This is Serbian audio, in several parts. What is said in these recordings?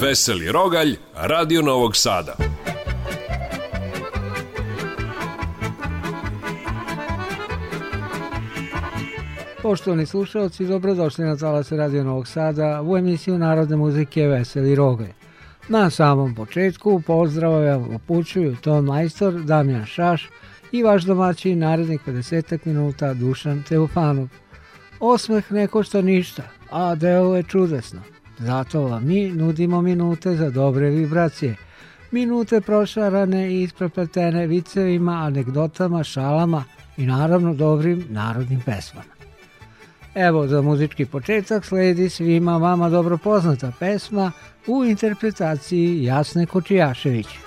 Veseli Rogalj, Radio Novog Sada. Poštovani slušalci, dobrodošli na Talas Radio Novog Sada u emisiju Narodne muzike Veseli Rogalj. Na samom početku pozdravljam vam upućuju ton majstor Damjan Šaš i vaš domaćin narednih 50 minuta Dušan Teofanov. Osmeh ne košta ništa, a delo je čudesno – Zato vam mi nudimo minute za dobre vibracije. Minute prošarane i isprepletene vicevima, anegdotama, šalama i naravno dobrim narodnim pesmama. Evo za muzički početak sledi svima vama dobro poznata pesma u interpretaciji Jasne Kočijaševića.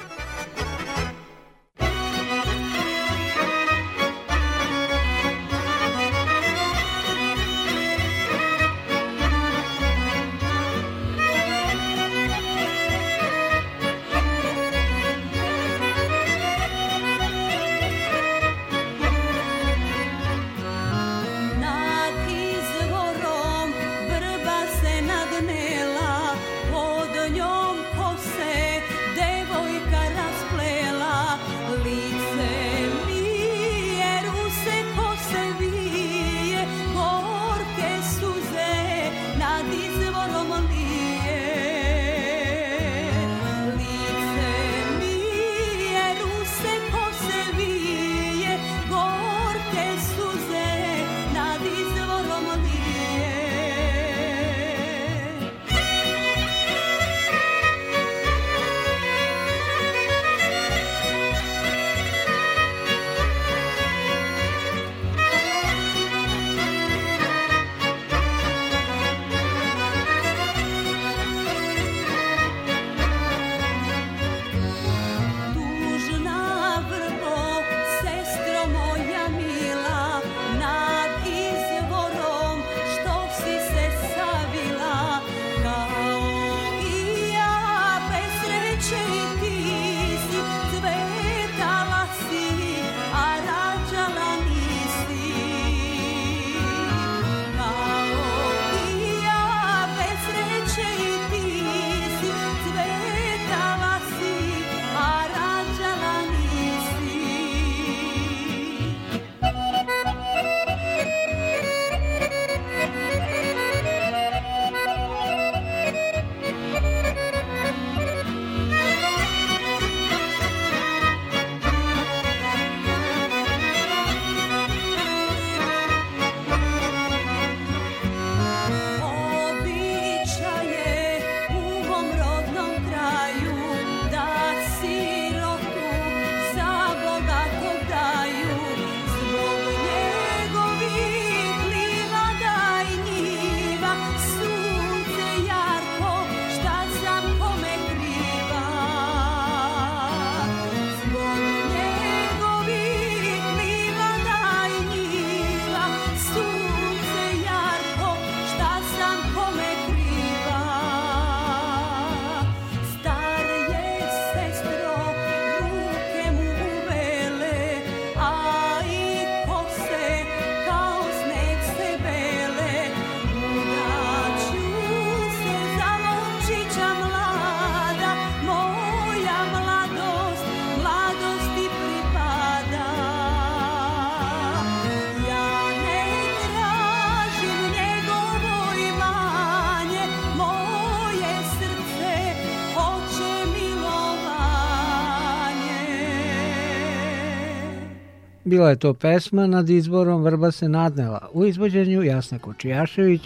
Bila je to pesma nad izborom Vrba se nadnela u izvođenju Jasna Kočijašević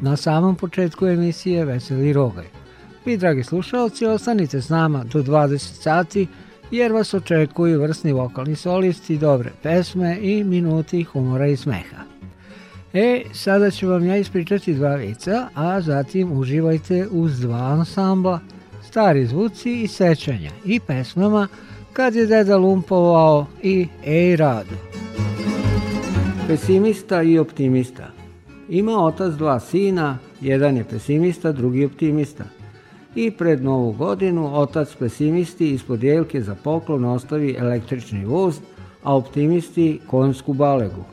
na samom početku emisije Veseli Rogaj. Vi, dragi slušalci, ostanite s nama do 20 sati jer vas očekuju vrsni vokalni solisti, dobre pesme i minuti humora i smeha. E, sada ću vam ja ispričati dva vica, a zatim uživajte uz dva ansambla, stari zvuci i sećanja i pesmama kad je deda lumpovao i ej rado. Pesimista i optimista. Ima otac dva sina, jedan je pesimista, drugi optimista. I pred novu godinu otac pesimisti ispod jelke za poklon ostavi električni voz, a optimisti konjsku balegu.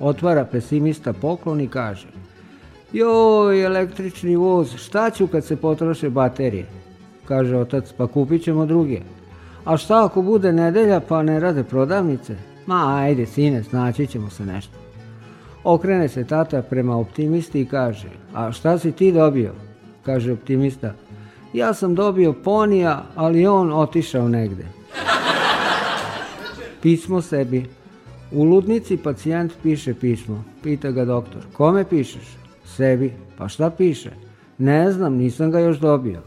Otvara pesimista poklon i kaže Joj, električni voz, šta ću kad se potroše baterije? Kaže otac, pa kupit ćemo druge. A šta ako bude nedelja pa ne rade prodavnice? Ma ajde sine, snaći ćemo se nešto. Okrene se tata prema optimisti i kaže, a šta si ti dobio? Kaže optimista, ja sam dobio ponija, ali on otišao negde. Pismo sebi. U ludnici pacijent piše pismo. Pita ga doktor, kome pišeš? Sebi. Pa šta piše? Ne znam, nisam ga još dobio.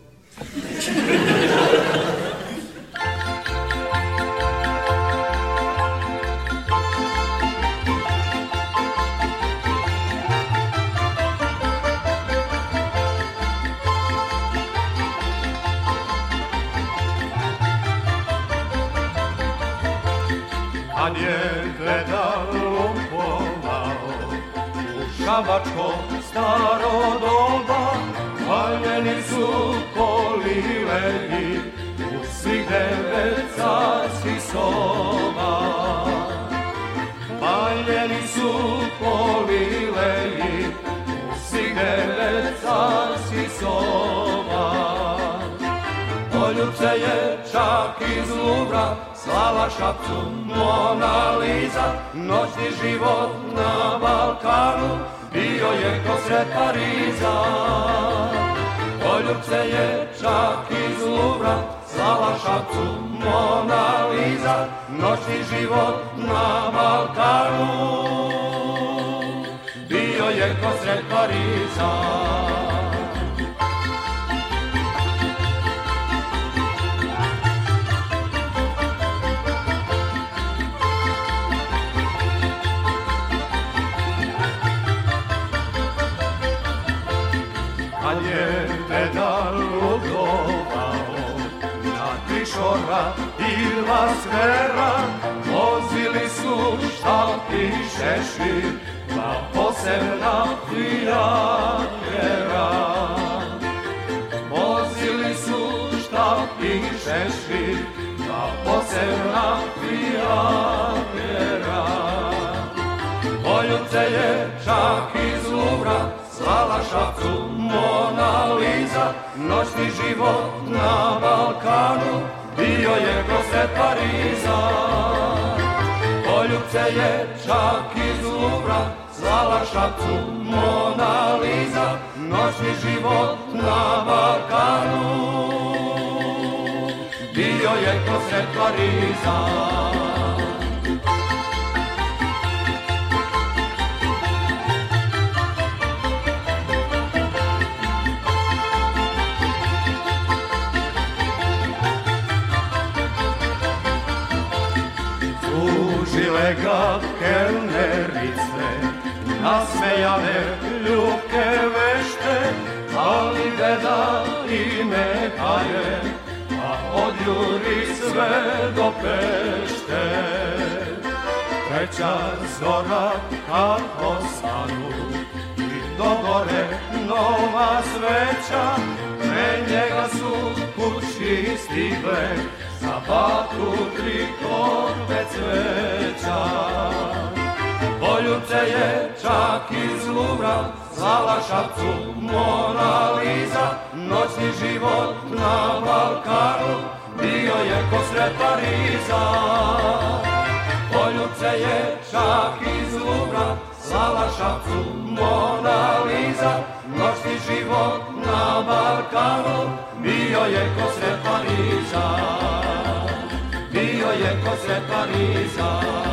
zvera Vozili su šta piše šir Dva posebna prijatelja Vozili su šta piše šir Dva posebna prijatelja Voljubce je čak iz Luvra Slala šapcu Mona Lisa Noćni život na Balkanu bio je posred Pariza. Poljubce je čak iz Luvra, zvala šapcu Mona Liza, noćni život na Balkanu. Bio je posred Pariza. legat kelnerice, nasmejane ljubke vešte, ali beda i neka je, a odjuri sve do pešte. Treća zora kad ostanu, i do gore nova sveća, Posle njega su kući stigle Za batu tri korpe cveća Poljubce je čak iz lumra Zvala šapcu Mona Lisa Noćni život na Balkanu Bio je ko sreta Riza Poljubce je čak iz lumra Slava Šapcu, Mona Liza, noćni život na Balkanu, bio je ko sretan Iza. Bio je ko sretan Iza.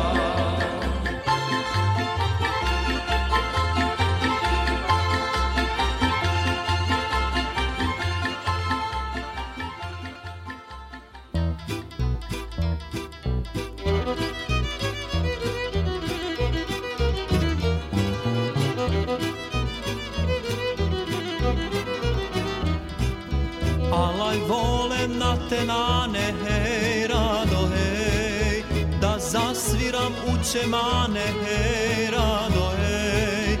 Hernane, hej, rado, hej, da zasviram u čemane, hej, rado, hej.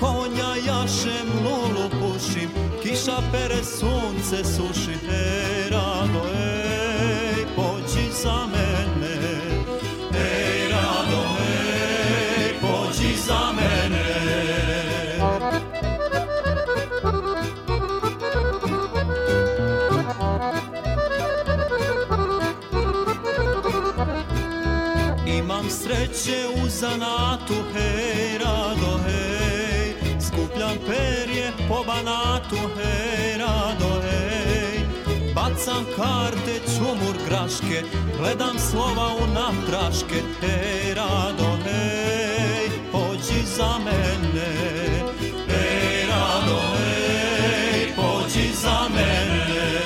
Konja jašem, lulu pušim, kiša pere, sunce suši, hej, rado, hej. će u zanatu, hej, rado, hej, skupljam perje po banatu, hej, rado, hej, bacam karte, čumur graške, gledam slova u natraške, hej, rado, hej, pođi za mene, hej, rado, hej, pođi za mene,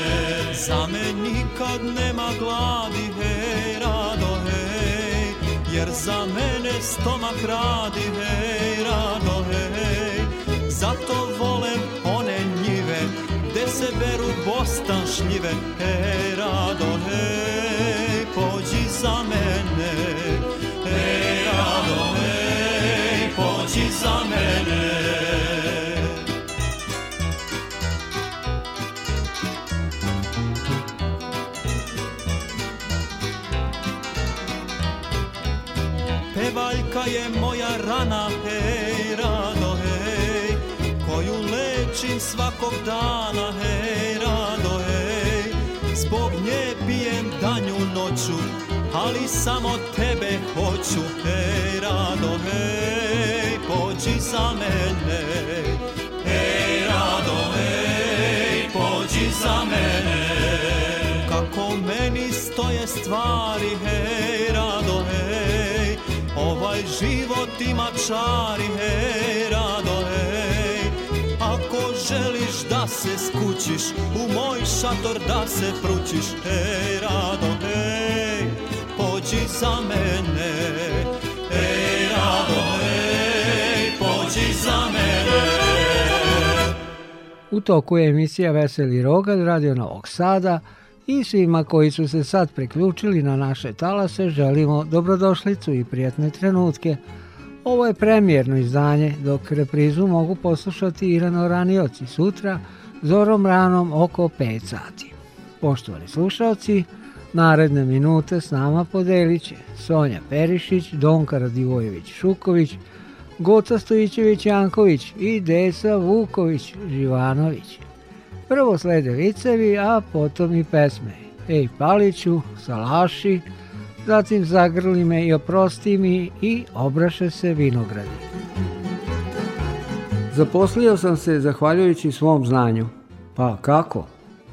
za me nikad nema glavi, jer za mene stomak radi hej, rado hej. Zato volim one njive, gde se beru bostan šljive, hej, rado hej, pođi za mene, hej, svakog dana, hej, rado, hej Zbog nje pijem danju noću, ali samo tebe hoću, hej, rado, hej Pođi za mene, hej, rado, hej, pođi za mene Kako meni stoje stvari, hej, rado, hej Ovaj život ima čari, hej, rado želiš da se skućiš U moj šator da se prućiš Ej, rado, ej, pođi za mene Ej, rado, ej, pođi za mene U toku je emisija Veseli Rogalj Radio Novog Sada i svima koji su se sad priključili na naše talase želimo dobrodošlicu i prijatne trenutke. Ovo je premijerno izdanje, dok reprizu mogu poslušati i ranioci sutra, zorom ranom oko 5 sati. Poštovani slušalci, naredne minute s nama podelit će Sonja Perišić, Donka Radivojević Šuković, Goca Stojićević Janković i Desa Vuković Živanović. Prvo slede vicevi, a potom i pesme. Ej Paliću, Salaši, Salaši, Zatim zagrli me i oprosti mi i obraše se vinogradi. Zaposlio sam se zahvaljujući svom znanju. Pa kako?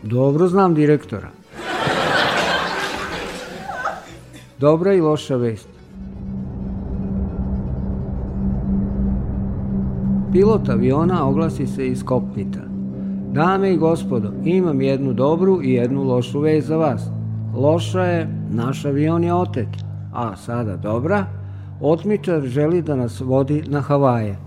Dobro znam direktora. Dobra i loša vest. Pilot aviona oglasi se iz kokpita. Dame i gospodo, imam jednu dobru i jednu lošu vez za vas. Loša je Naš avion je otet, a sada dobra, otmičar želi da nas vodi na Havaje.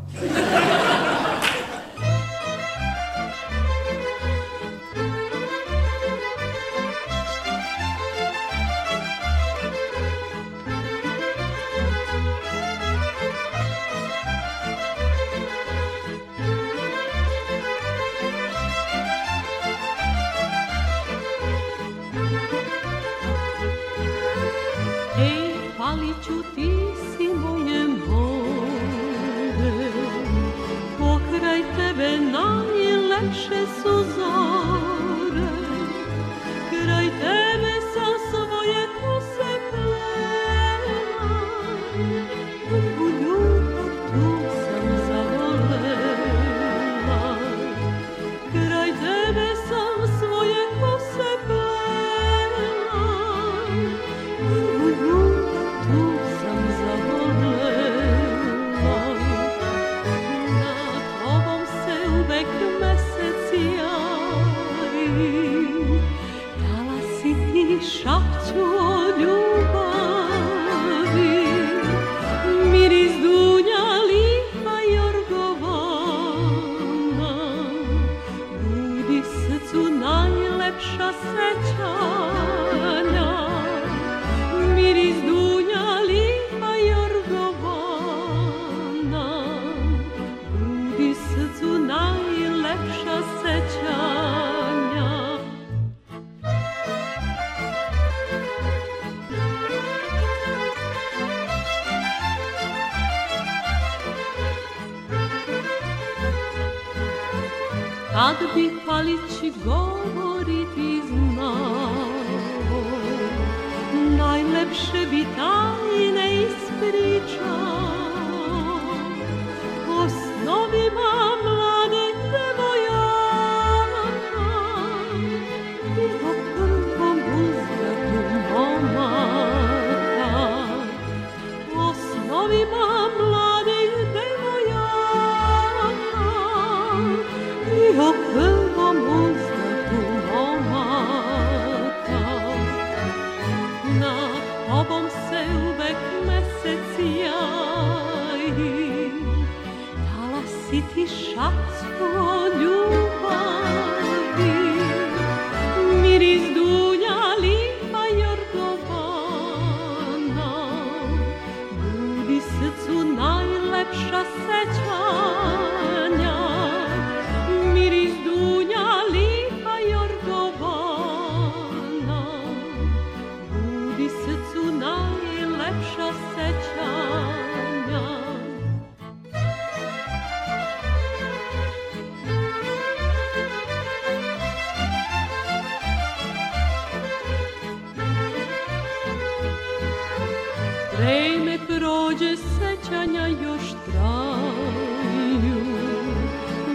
Vreme prođe, sećanja još traju,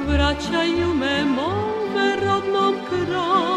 vraćaju me mome rodnom kraju.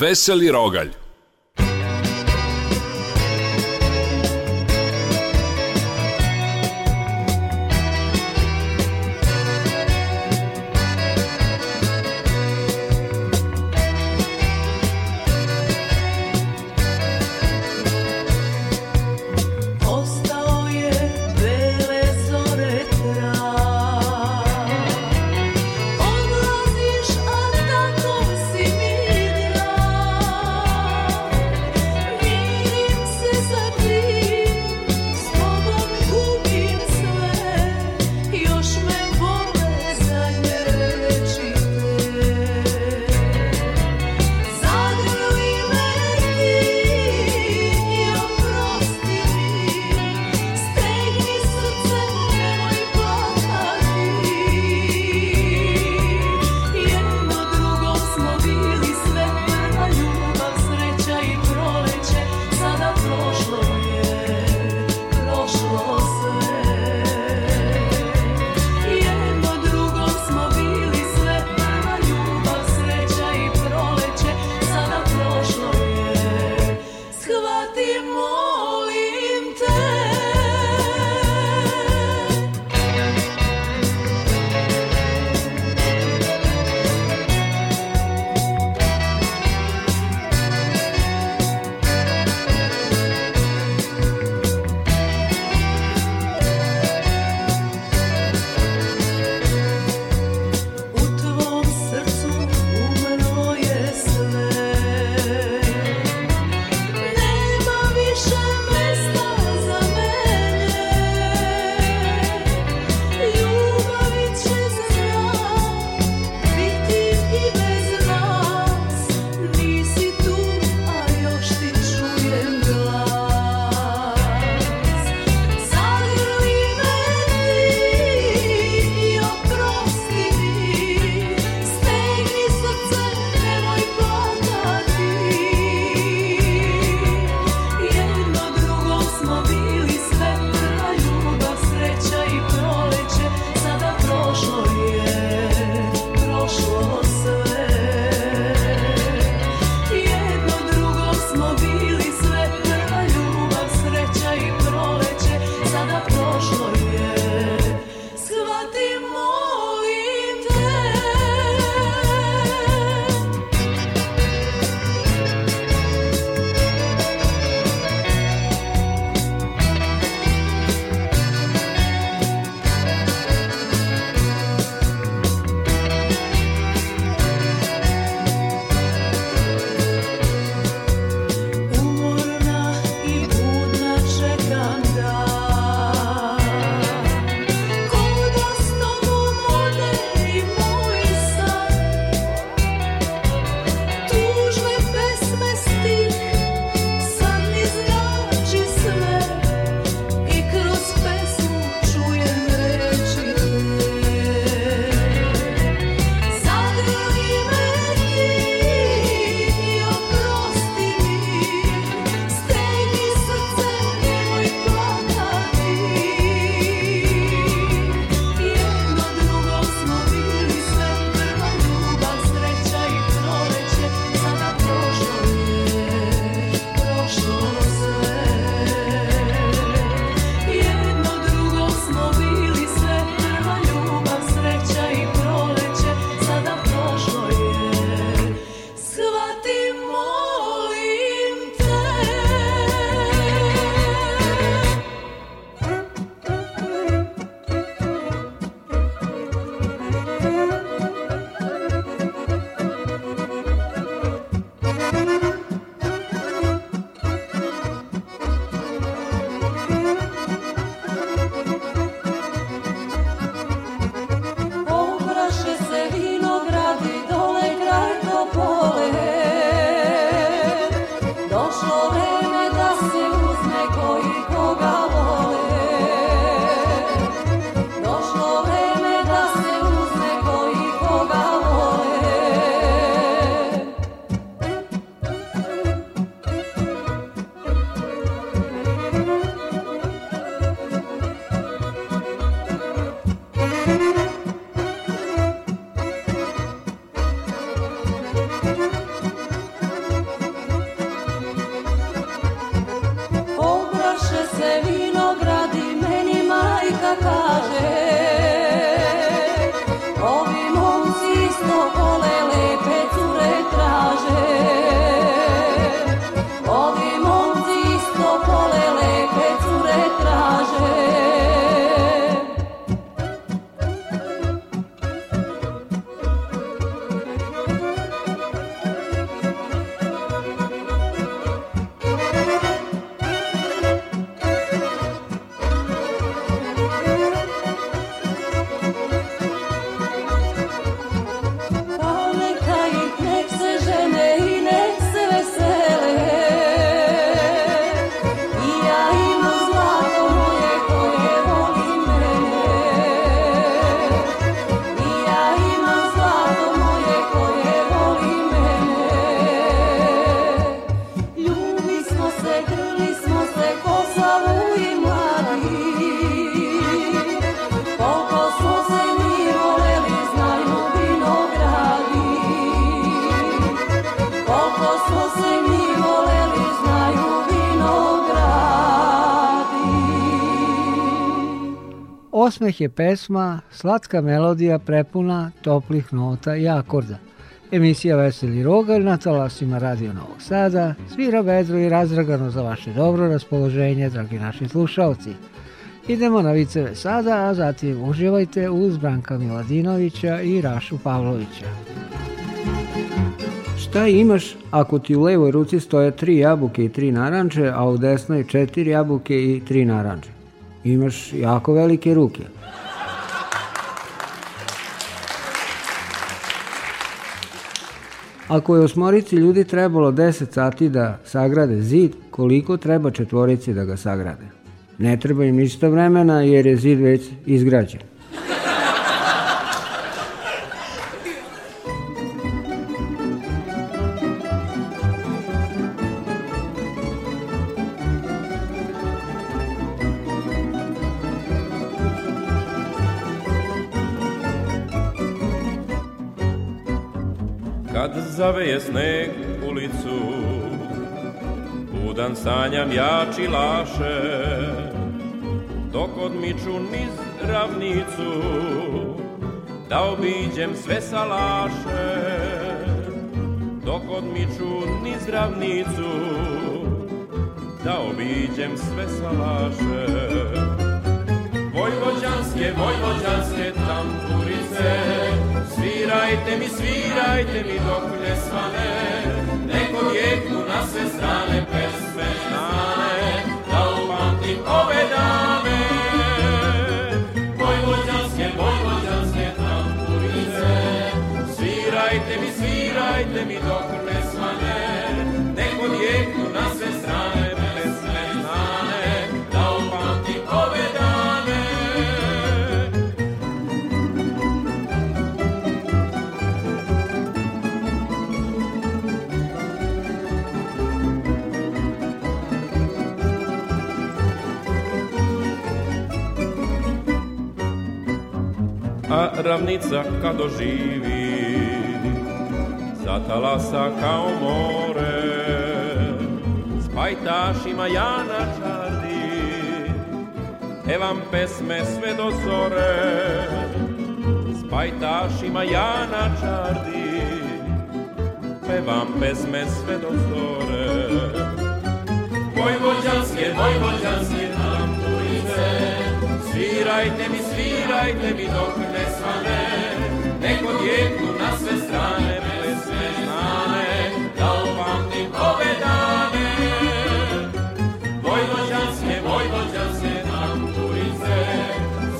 Veseli rogalj Osmeh je pesma, slatka melodija prepuna toplih nota i akorda. Emisija Veseli Rogalj na talasima Radio Novog Sada svira vedro i razdragano za vaše dobro raspoloženje, dragi naši slušalci. Idemo na viceve sada, a zatim uživajte uz Branka Miladinovića i Rašu Pavlovića. Šta imaš ako ti u levoj ruci stoje tri jabuke i tri naranče, a u desnoj četiri jabuke i tri naranče? Imaš jako velike ruke. Ako je osmorici ljudi trebalo 10 sati da sagrade zid, koliko treba četvorici da ga sagrade? Ne treba im ništa vremena jer je zid već izgrađen. zaveje sneg ulicu Budan sanjam jači laše Dok odmiču niz ravnicu Da obiđem sve salaše Dok odmiču niz ravnicu Da obiđem sve salaše Vojvođanske, vojvođanske tamburice Igrajte mi, svirajte mi dok ne svane, neko vijeku na sve strane pesme znane, da upamtim ove dane. Vojvođanske, vojvođanske tamburice, svirajte mi, svirajte mi dok ne ravnica kad doživi Za talasa kao more S pajtašima ja na čardi Pevam pesme sve do zore S pajtašima ja na čardi Pevam pesme sve do zore Vojvođanske, vojvođanske tamburice Svirajte mi, svirajte mi dok ne svane, neko djetu na sve strane me sve znane, da upamtim ove dane. Vojvođanske, vojvođanske tamburice,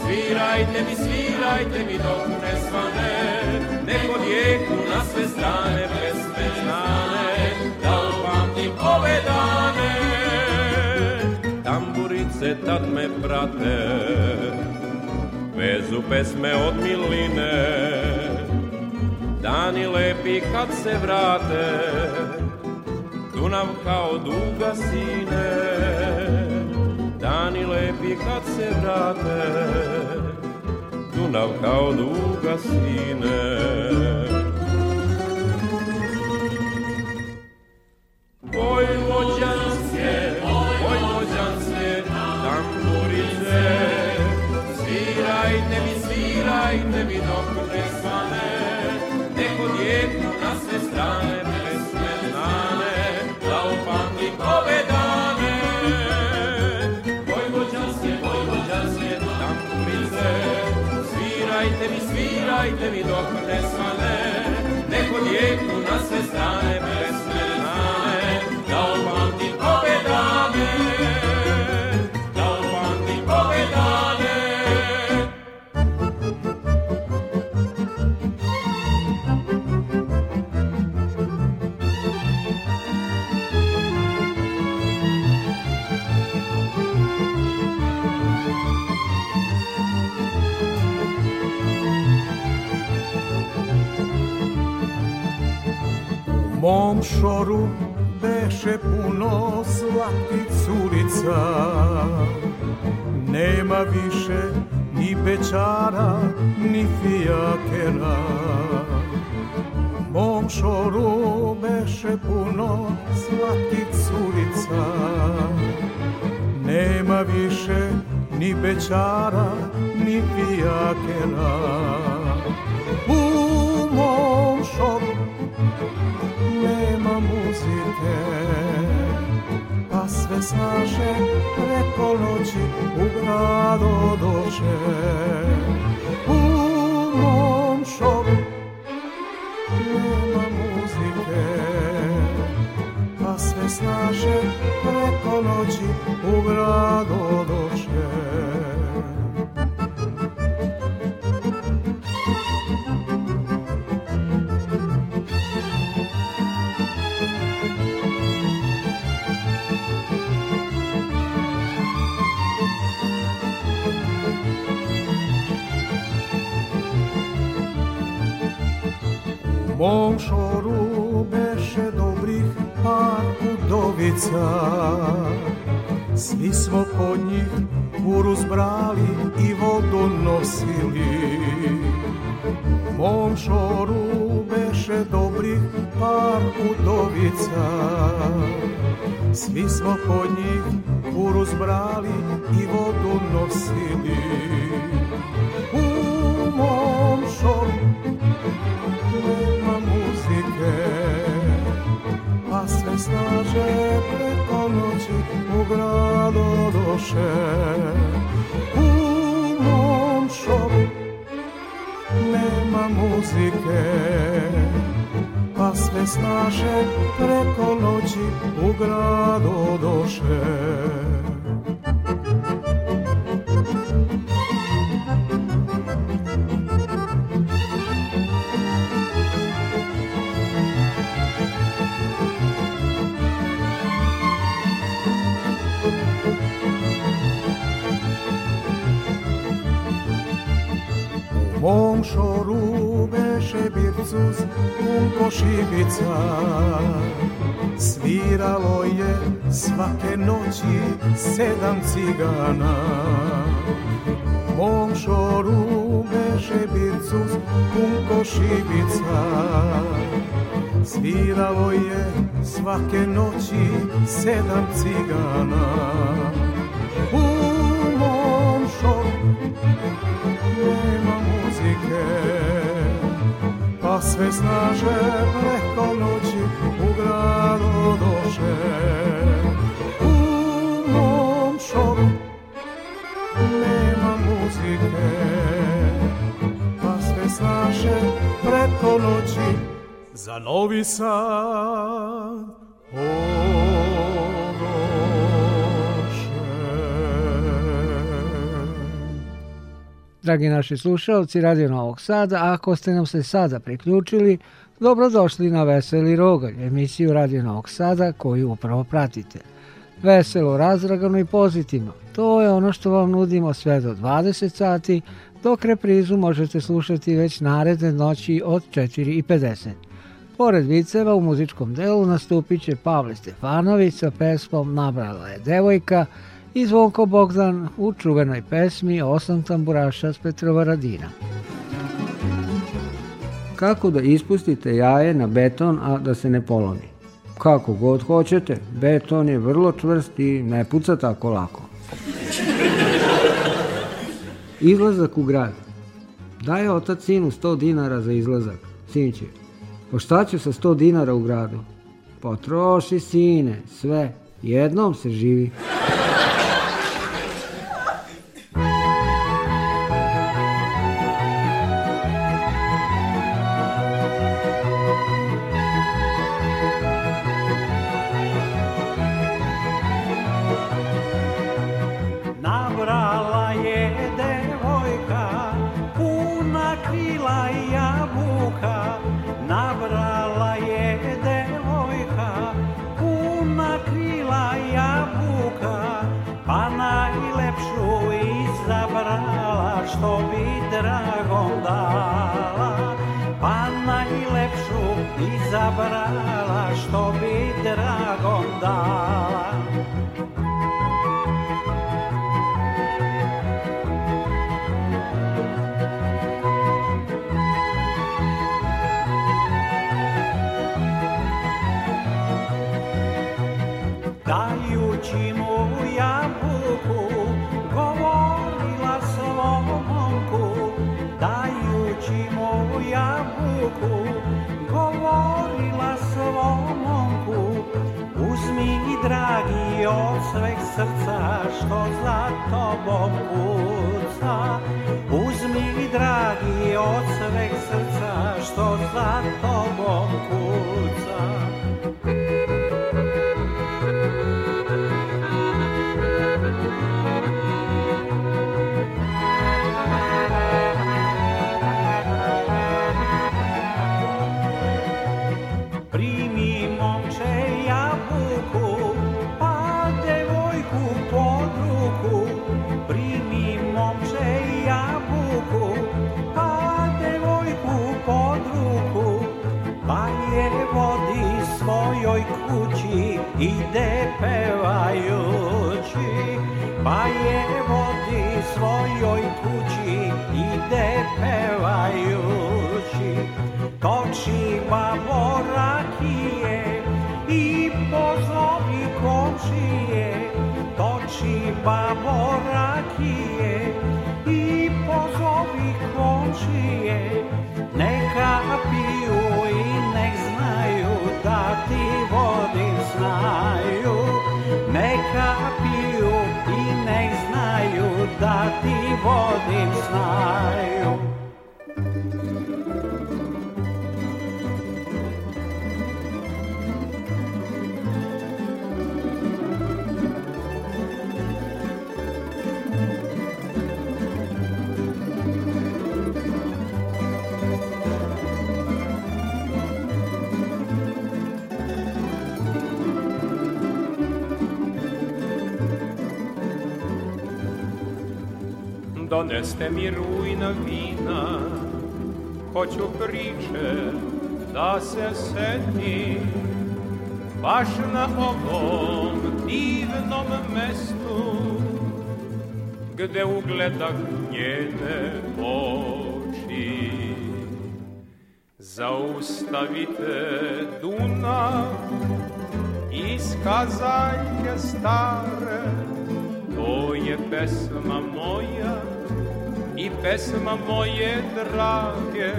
svirajte mi, svirajte mi dok ne svane, neko djetu na sve strane me sve znane, da upamtim ove dane. Tamburice tad me prate, su pesme od miline Dani lepi kad se vrate Dunav kao duga sine Dani lepi kad se vrate Dunav kao duga sine šoru beše puno zlatih curica Nema više ni bečara, ni fijakera Mom šoru beše puno zlatih curica Nema više ni bečara, ni fijakera majke Pa sve snaše preko noći u grad odoše U mom šovu nema muzike Pa sve snaše preko noći u grad odoše lica Svi smo pod njih kuruz brali i vodu nosili Mom šoru beše dobrih par udovica Svi smo pod njih kuruz brali i vodu nosili koše u mom šovu nema muzike pa sve snaže preko noći u gradu doše šibica Sviralo je svake noći sedam cigana Mom šoru beše bircus punko šibica Sviralo je svake noći sedam cigana U mom šoru nema muzike a sve snaže preko noći u gradu doše. U mom šoru nema muzike, pa sve snaže preko noći za novi sad. Dragi naši slušalci Radio Novog Sada, ako ste nam se sada priključili, dobrodošli na Veseli Rogalj, emisiju Radio Novog Sada koju upravo pratite. Veselo, razragano i pozitivno, to je ono što vam nudimo sve do 20 sati, dok reprizu možete slušati već naredne noći od 4.50. Pored viceva u muzičkom delu nastupit će Pavle Stefanović sa pesmom Nabrala je devojka, i Zvonko Bogdan u čuvenoj pesmi Osam tamburaša s Petrova Radina. Kako da ispustite jaje na beton, a da se ne polomi? Kako god hoćete, beton je vrlo čvrst i ne puca tako lako. Izlazak u grad. Daje otac sinu 100 dinara za izlazak. Sinče, će, pa šta ću sa 100 dinara u gradu? Potroši sine, sve, jednom se živi. babo rakije i pozovi komšije neka piju i nek znaju da ti vodim znaju neka piju i nek znaju da ti vodim znaju jeste mi rujna vina, hoću priče da se setim, baš na ovom divnom mestu, gde ugledak njene oči. Zaustavite Dunav iz kazaljke stare, to je pesma moja, i pesma moje drage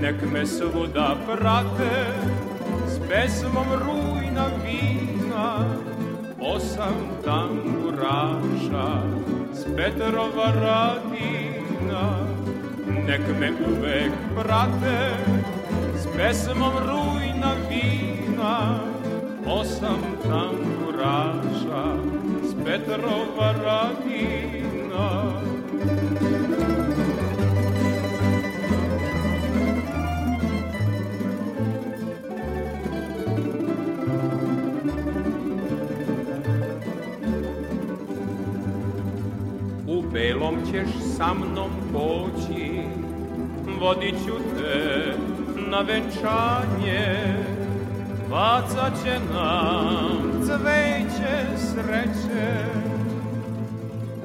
Nek me svuda prate S pesmom rujna vina Osam tamburaša S Petrova radina Nek me uvek prate S pesmom rujna vina Osam tamburaša S Petrova radina Nebom ćeš sa mnom poći, vodit ću te na venčanje, bacat će nam cveće sreće.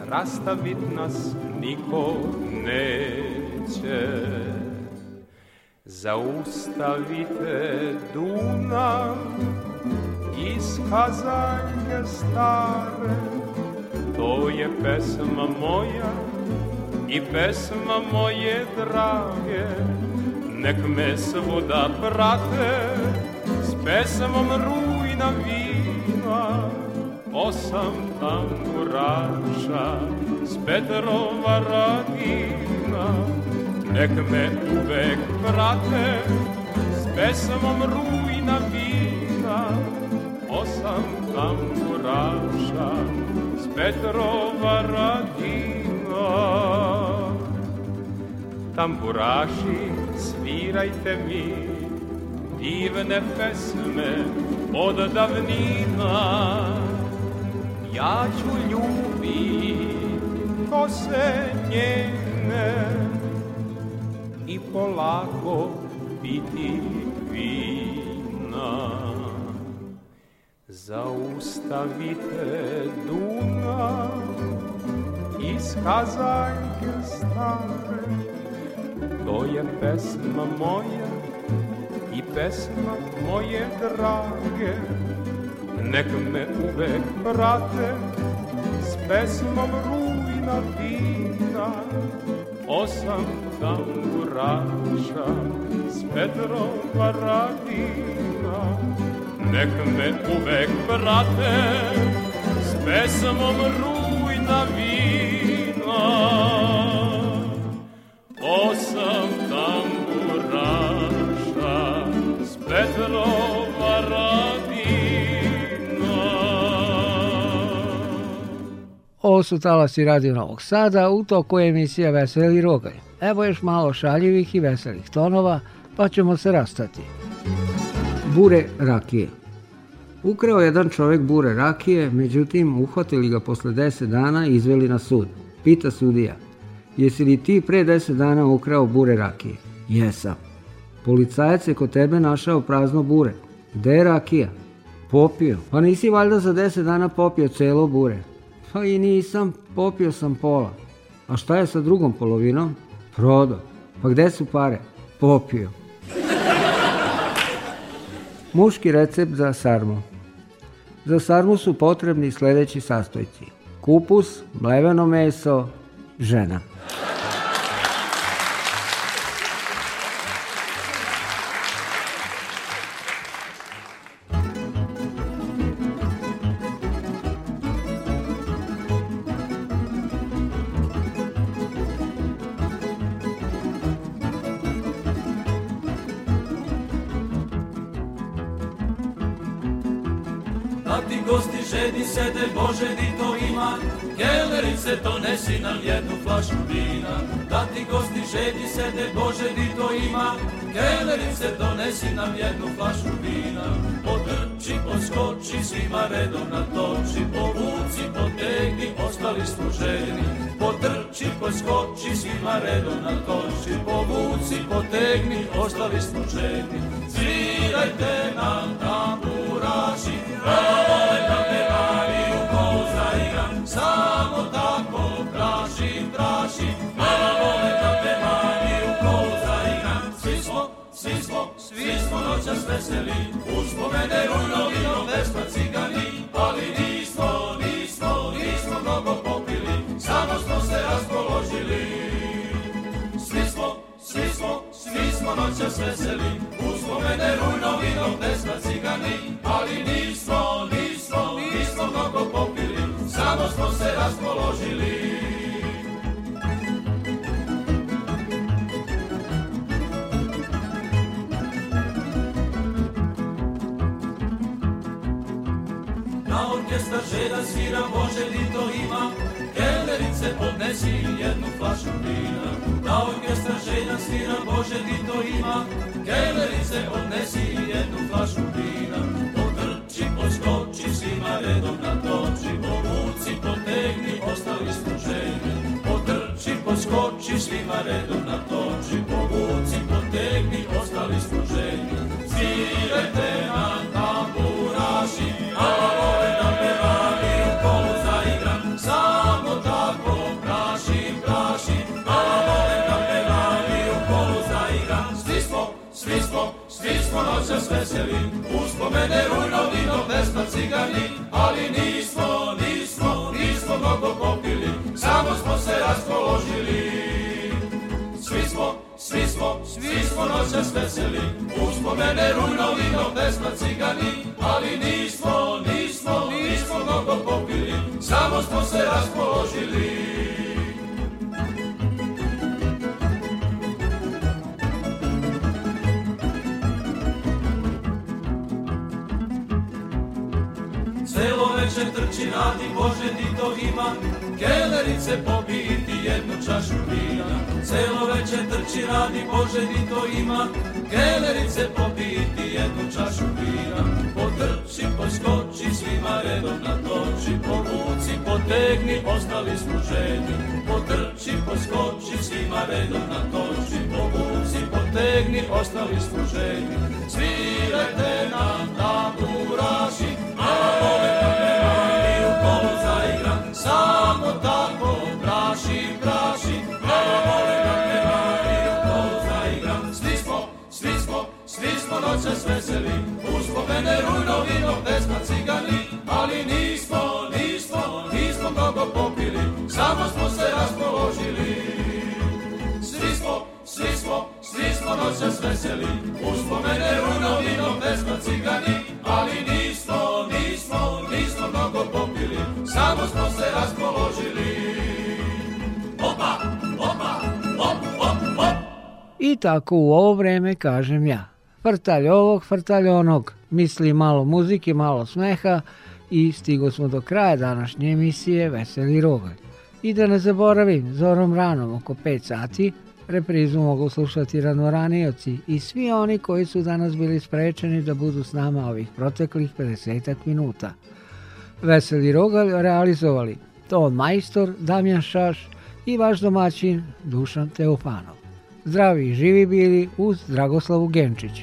Rastavit nas niko neće. Zaustavite Dunav, iskazaljke stare, Ovo je pesma moja i pesma moje drage Nek me svuda prate s pesmom rujna vina Osam tamburaša s Petrova radina Nek me uvek prate s pesmom rujna vina Osam tamburaša Petrova radina Tamburaši, svirajte mi divne pesme od davnina Ja ću ljubi kose njene i polako biti vina Zaustavite Dunav iz Kazaljke stare To je pesma moja i pesma moje drage Nek me uvek prate s pesmom rujna vina Osam tamburaša s Petrom Paradina nek me uvek prate s pesmom rujna vina. Osam tamburaša s Petrova radina. Ovo su talasi Radio Novog Sada u toku emisija Veseli rogaj. Evo još malo šaljivih i veselih tonova, pa ćemo se rastati. Bure rakije. Ukrao jedan čovek bure rakije, međutim uhvatili ga posle 10 dana i izveli na sud. Pita sudija, jesi li ti pre 10 dana ukrao bure rakije? Jesam. Policajac je kod tebe našao prazno bure. Gde je rakija? Popio. Pa nisi valjda za 10 dana popio celo bure. Pa i nisam, popio sam pola. A šta je sa drugom polovinom? Prodo. Pa gde su pare? Popio. Muški recept za sarmu. Za sarmu su potrebni sledeći sastojci. Kupus, mleveno meso, žena. nam jednu flašu vina Potrči, poskoči, svima redom natoči Povuci, potegni, ostali smo ženi Potrči, poskoči, svima redom natoči Povuci, potegni, ostali smo ženi Svirajte veseli, uz pomene rujnovinom vešta cigani, ali nismo, nismo, nismo mnogo popili, samo smo se raspoložili. Svi smo, svi smo, svi smo noćas veseli, uz pomene rujnovinom vešta cigani, ali nismo, nismo, nismo mnogo popili, samo smo se raspoložili. će da svira, Bože li to ima, kelerice podnesi jednu flašu vina. Da orkestra želja svira, Bože li to ima, kelerice podnesi jednu flašu vina. Potrči, poskoči, svima redom natoči, povuci, potegni, ostali smo ženi. Potrči, poskoči, svima redom natoči, povuci, potegni, ostali smo ženi. veseli, uspomene rujnovino, pesma cigani, ali nismo, nismo, nismo mnogo popili, samo smo se raspoložili. Svi smo, svi smo, svi smo noćas veseli, uspomene rujnovino, pesma cigani, ali nismo, nismo, nismo mnogo popili, samo smo se raspoložili. se trči, radi, Bože ti to ima, kelerice popiti jednu čašu vina. Celo veče trči, radi, Bože ti to ima, kelerice popiti jednu čašu vina. Potrči, poskoči, svima redom na natoči, povuci, potegni, ostali smo ženi. Potrči, poskoči, svima redom na natoči, povuci, potegni, ostali smo ženi. Svirajte nam tamburaši, a ove samo tako praši, praši, malo vole da te Mario to zaigram. Svi smo, svi smo, svi smo noćas veseli, uz pomene rujno vino, pesma cigani, ali nismo, nismo, nismo mnogo popili, samo smo se raspoložili. Svi smo, svi smo, svi smo noćas veseli, uz pomene rujno vino, pesma cigani, ali nismo, smo, nismo mnogo popili, samo smo se raspoložili. Opa, opa, op, op, op. I tako u ovo vreme kažem ja. Frtalj ovog, frtalj onog. Misli malo muzike, malo smeha i stigo smo do kraja današnje emisije Veseli rogalj. I da ne zaboravim, zorom ranom oko 5 sati Reprizu mogu slušati ranoranioci i svi oni koji su danas bili sprečeni da budu s nama ovih proteklih 50 minuta. Veseli Rogal realizovali Ton Majstor, Damjan Šaš i vaš domaćin Dušan Teofanov. Zdravi i živi bili uz Dragoslavu Genčiću.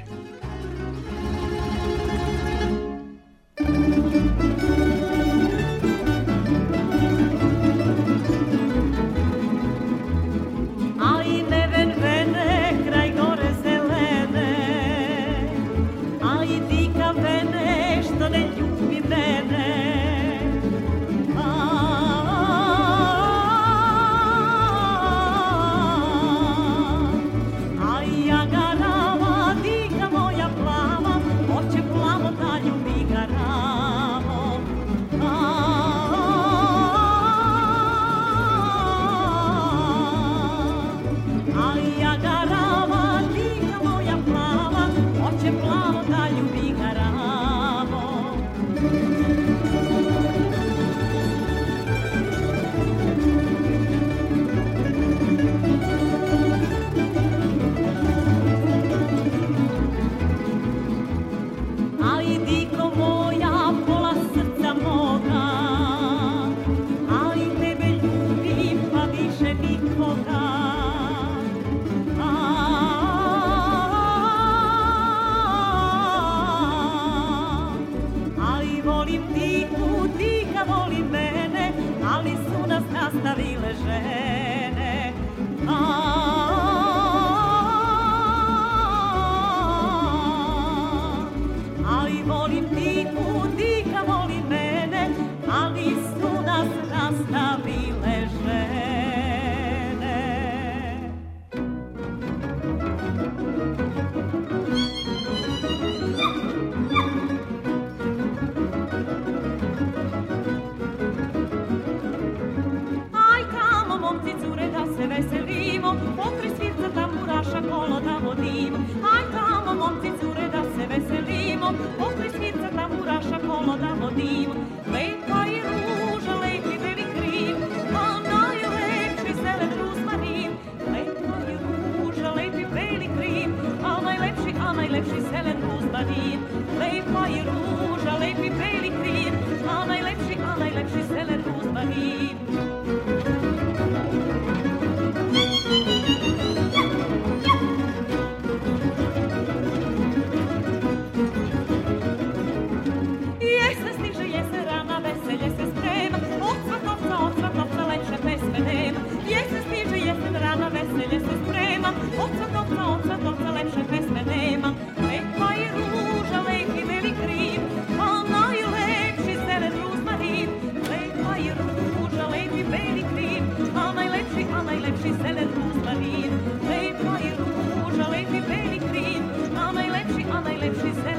moj beli a najlepši she said.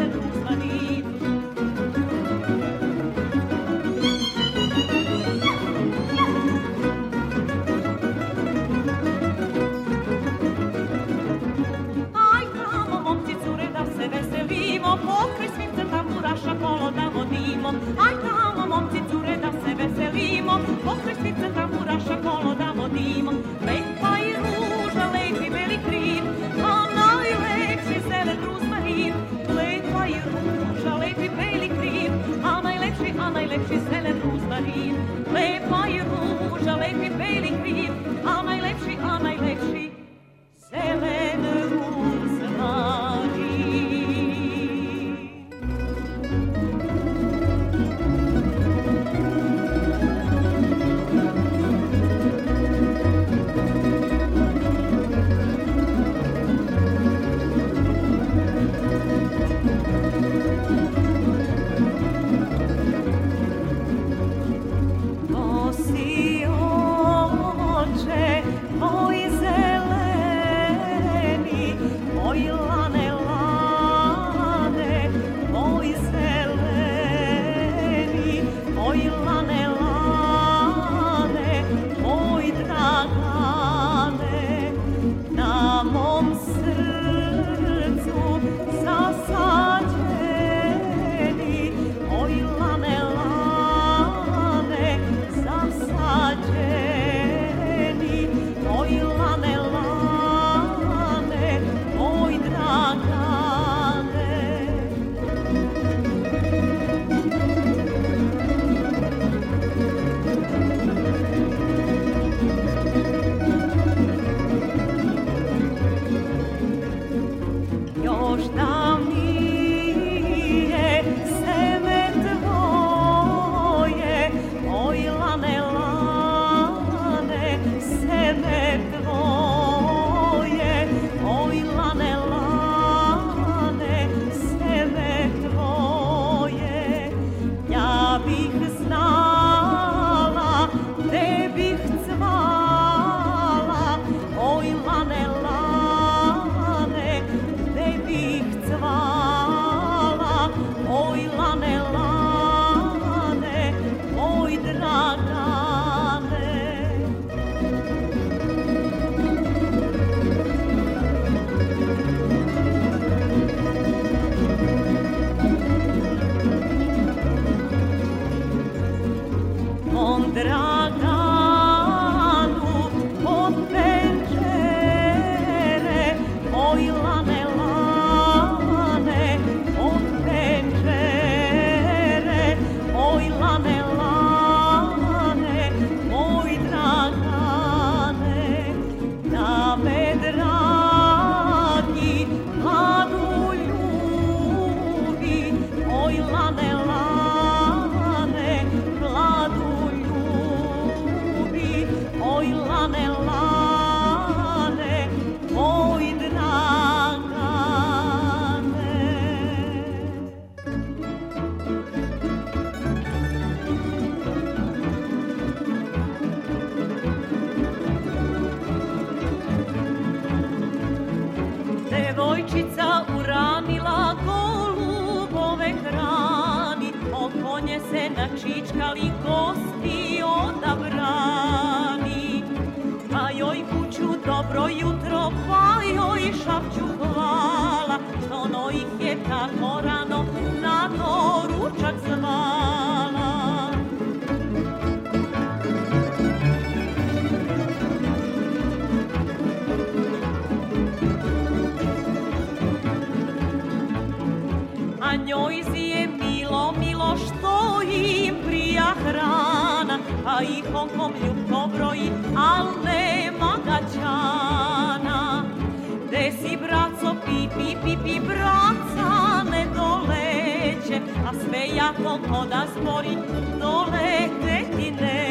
žičkali kosty i kokom ljubko broji, al nema gaćana. Gde si braco, pi, pi, pi, braca ne doleće, a sve jako koda zbori, dolete ti ne.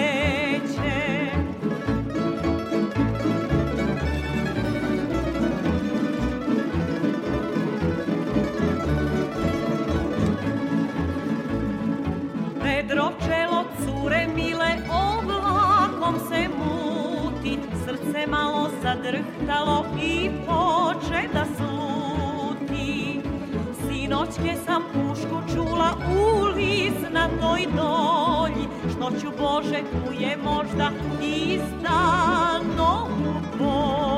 malo zadrhtalo i poče da sluti. Sinoćke ke sam pušku čula u lis na toj dolji, što ću Bože tu je možda i stanovu bolji.